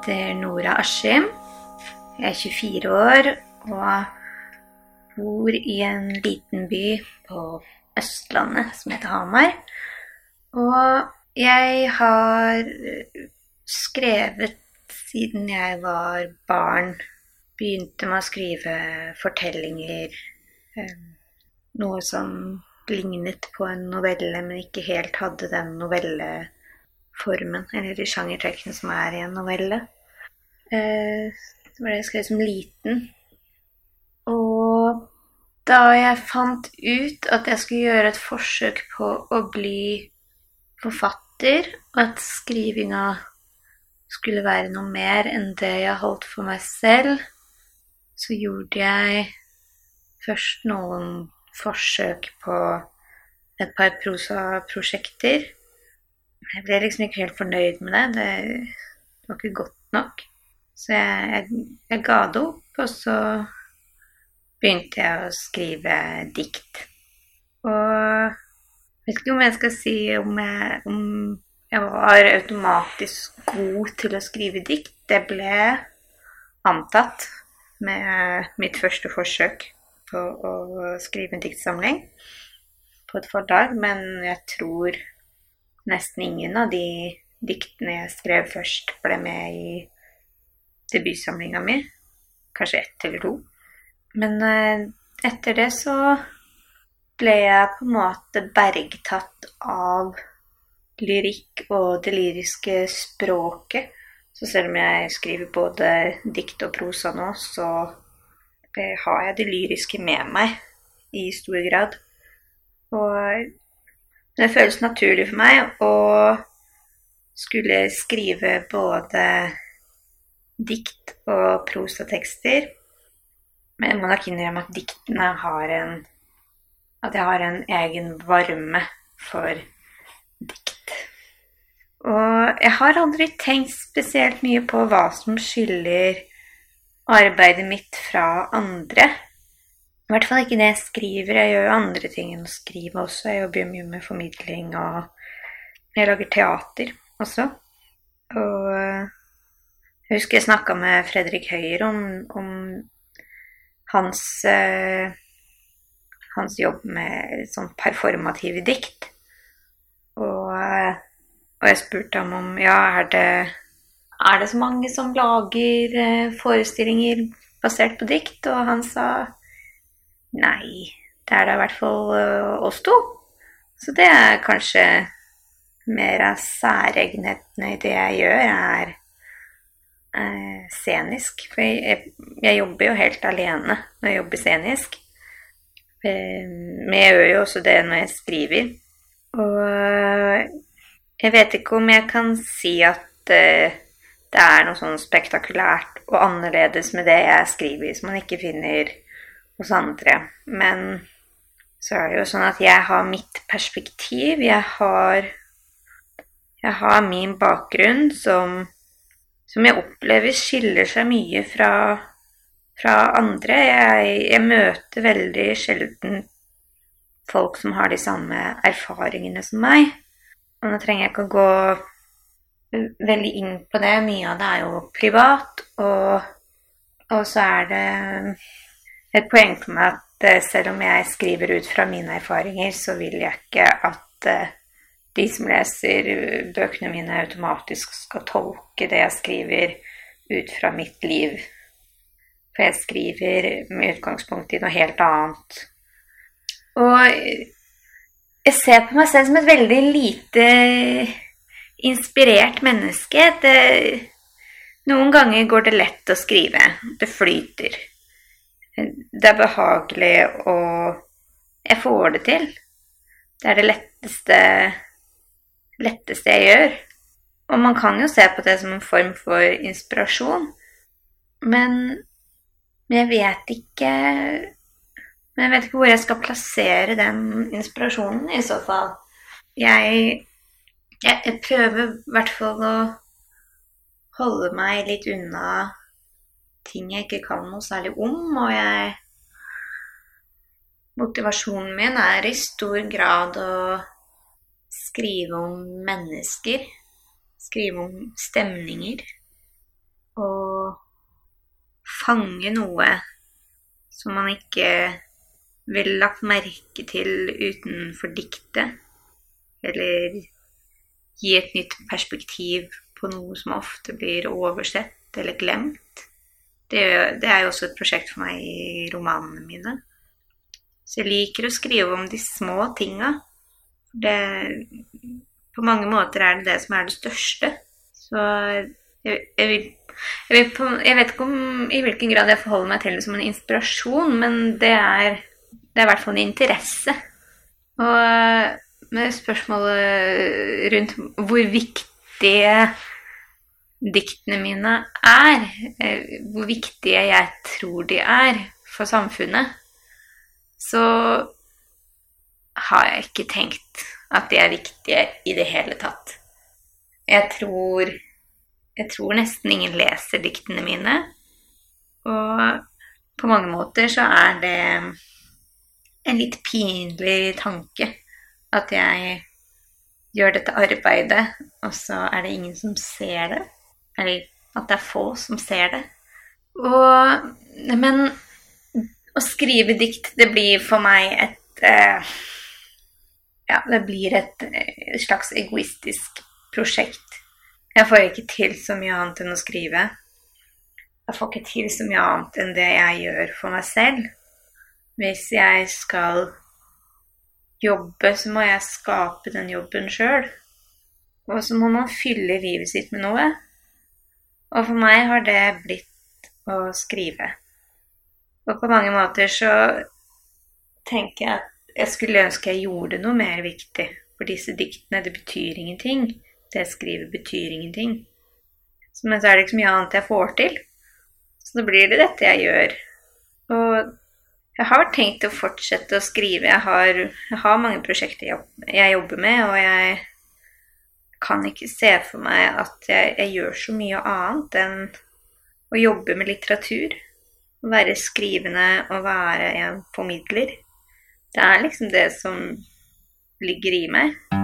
heter Nora Askim. Jeg er 24 år og bor i en liten by på Østlandet som heter Hamar. Og jeg har skrevet siden jeg var barn. Begynte med å skrive fortellinger. eh, Noe som lignet på en novelle, men ikke helt hadde den novelleformen, eller de sjangertrekkene som er i en novelle. Eh, Det var det jeg skrev som liten. Og da jeg fant ut at jeg skulle gjøre et forsøk på å bli forfatter, og at skrivinga skulle være noe mer enn det jeg holdt for meg selv, så gjorde jeg først noen forsøk på et par prosaprosjekter. Jeg ble liksom ikke helt fornøyd med det. Det var ikke godt nok. Så jeg, jeg, jeg ga det opp, og så begynte jeg å skrive dikt. Og jeg vet ikke om jeg skal si om jeg, om jeg var automatisk god til å skrive dikt. Det ble antatt med mitt første forsøk på å skrive en diktsamling på et forlag, men jeg tror nesten ingen av de diktene jeg skrev først, ble med i debutsamlinga mi. Kanskje ett eller to. Men eh, etter det så ble jeg på en måte bergtatt av lyrikk og det lyriske språket. Så selv om jeg skriver både dikt og prosa nå, så eh, har jeg det lyriske med meg i stor grad. Og det føles naturlig for meg å skulle skrive både dikt og prosatekster. Men jeg må nok innrømme at diktene har en At jeg har en egen varme for dikt. Og jeg har aldri tenkt spesielt mye på hva som skiller arbeidet mitt fra andre. I hvert fall ikke det jeg skriver. Jeg gjør jo andre ting enn å skrive også. Jeg jobber mye med formidling, og jeg lager teater også. Og jeg husker jeg snakka med Fredrik Høyer om, om hans, eh, hans jobb med sånn performative dikt. Og, og jeg spurte ham om ja, er det, er det så mange som lager eh, forestillinger basert på dikt? Og han sa nei, det er da i hvert fall eh, oss to. Så det er kanskje mer av særegenhetene i det jeg gjør, er eh, scenisk. For jeg, jeg, jobber jo helt alene når jeg jobber scenisk. Eh, men jeg gjør jo også det når jeg skriver. Og jeg vet ikke om jeg kan si at det er noe sånn spektakulært og annerledes med det jeg skriver, som man ikke finner hos andre. Men så er det jo sånn at jeg har mitt perspektiv. Jeg har, jeg har min bakgrunn som, som jeg opplever skiller seg mye fra, fra andre. Jeg, jeg, møter veldig sjelden folk som har de samme erfaringene som meg. Og nå trenger jeg ikke å gå veldig inn på det. Mye av det er jo privat. Og, og så er det et poeng for meg at eh, selv om jeg skriver ut fra mine erfaringer, så vil jeg ikke at eh, de som leser bøkene mine, automatisk skal tolke det jeg skriver, ut fra mitt liv. For jeg skriver med utgangspunkt i noe helt annet. Og jeg ser på meg selv som et veldig lite inspirert menneske. Det, noen ganger går det lett å skrive. Det flyter. Det er behagelig, og jeg får det til. Det er det letteste, letteste jeg gjør. Og man kan jo se på det som en form for inspirasjon. Men, jeg vet ikke Men jeg vet ikke hvor jeg skal plassere den inspirasjonen, i så fall. Jeg, jeg, jeg prøver i hvert fall å holde meg litt unna ting jeg ikke kan noe særlig om, og jeg Motivasjonen min er i stor grad å skrive om mennesker. Skrive om stemninger. Og fange noe som man ikke ville lagt merke til utenfor diktet, eller gi et nytt perspektiv på noe som ofte blir oversett eller glemt. Det, det er jo også et prosjekt for meg i romanene mine. Så jeg liker å skrive om de små tinga. Det, på mange måter er det det som er det største. Så jeg, jeg, vil, jeg, vet ikke om, i hvilken grad jeg forholder meg til det som en inspirasjon, men det er, det er i hvert fall en interesse. Og med spørsmålet rundt hvor viktige diktene mine er, eh, hvor viktige jeg tror de er for samfunnet, så har jeg ikke tenkt at de er viktige i det hele tatt. Jeg tror Jeg tror nesten ingen leser diktene mine. Og på mange måter så er det en litt pinlig tanke at jeg gjør dette arbeidet, og så er det ingen som ser det. Eller at det er få som ser det. Og Men å skrive dikt, det blir for meg et eh, Ja, det blir et, et, eh, slags egoistisk prosjekt. Jeg får ikke til så mye annet enn å skrive. Jeg får ikke til så mye annet enn det jeg gjør for meg selv. Hvis jeg skal jobbe, så må jeg skape den jobben sjøl. Og så må man fylle livet sitt med noe. Og for meg har det blitt å skrive. Og på mange måter så tenker jeg at jeg skulle ønske jeg gjorde noe mer viktig. For disse diktene, det betyr ingenting. Det jeg skriver, betyr ingenting. Men så er det ikke så mye annet jeg får til. Så da blir det dette jeg gjør. Og jeg har tenkt å fortsette å skrive. Jeg har, jeg har mange prosjekter jeg jobber med, og jeg kan ikke se for meg at jeg, jeg gjør så mye annet enn å jobbe med litteratur. Å være skrivende og være en formidler. Det er liksom det som ligger i meg.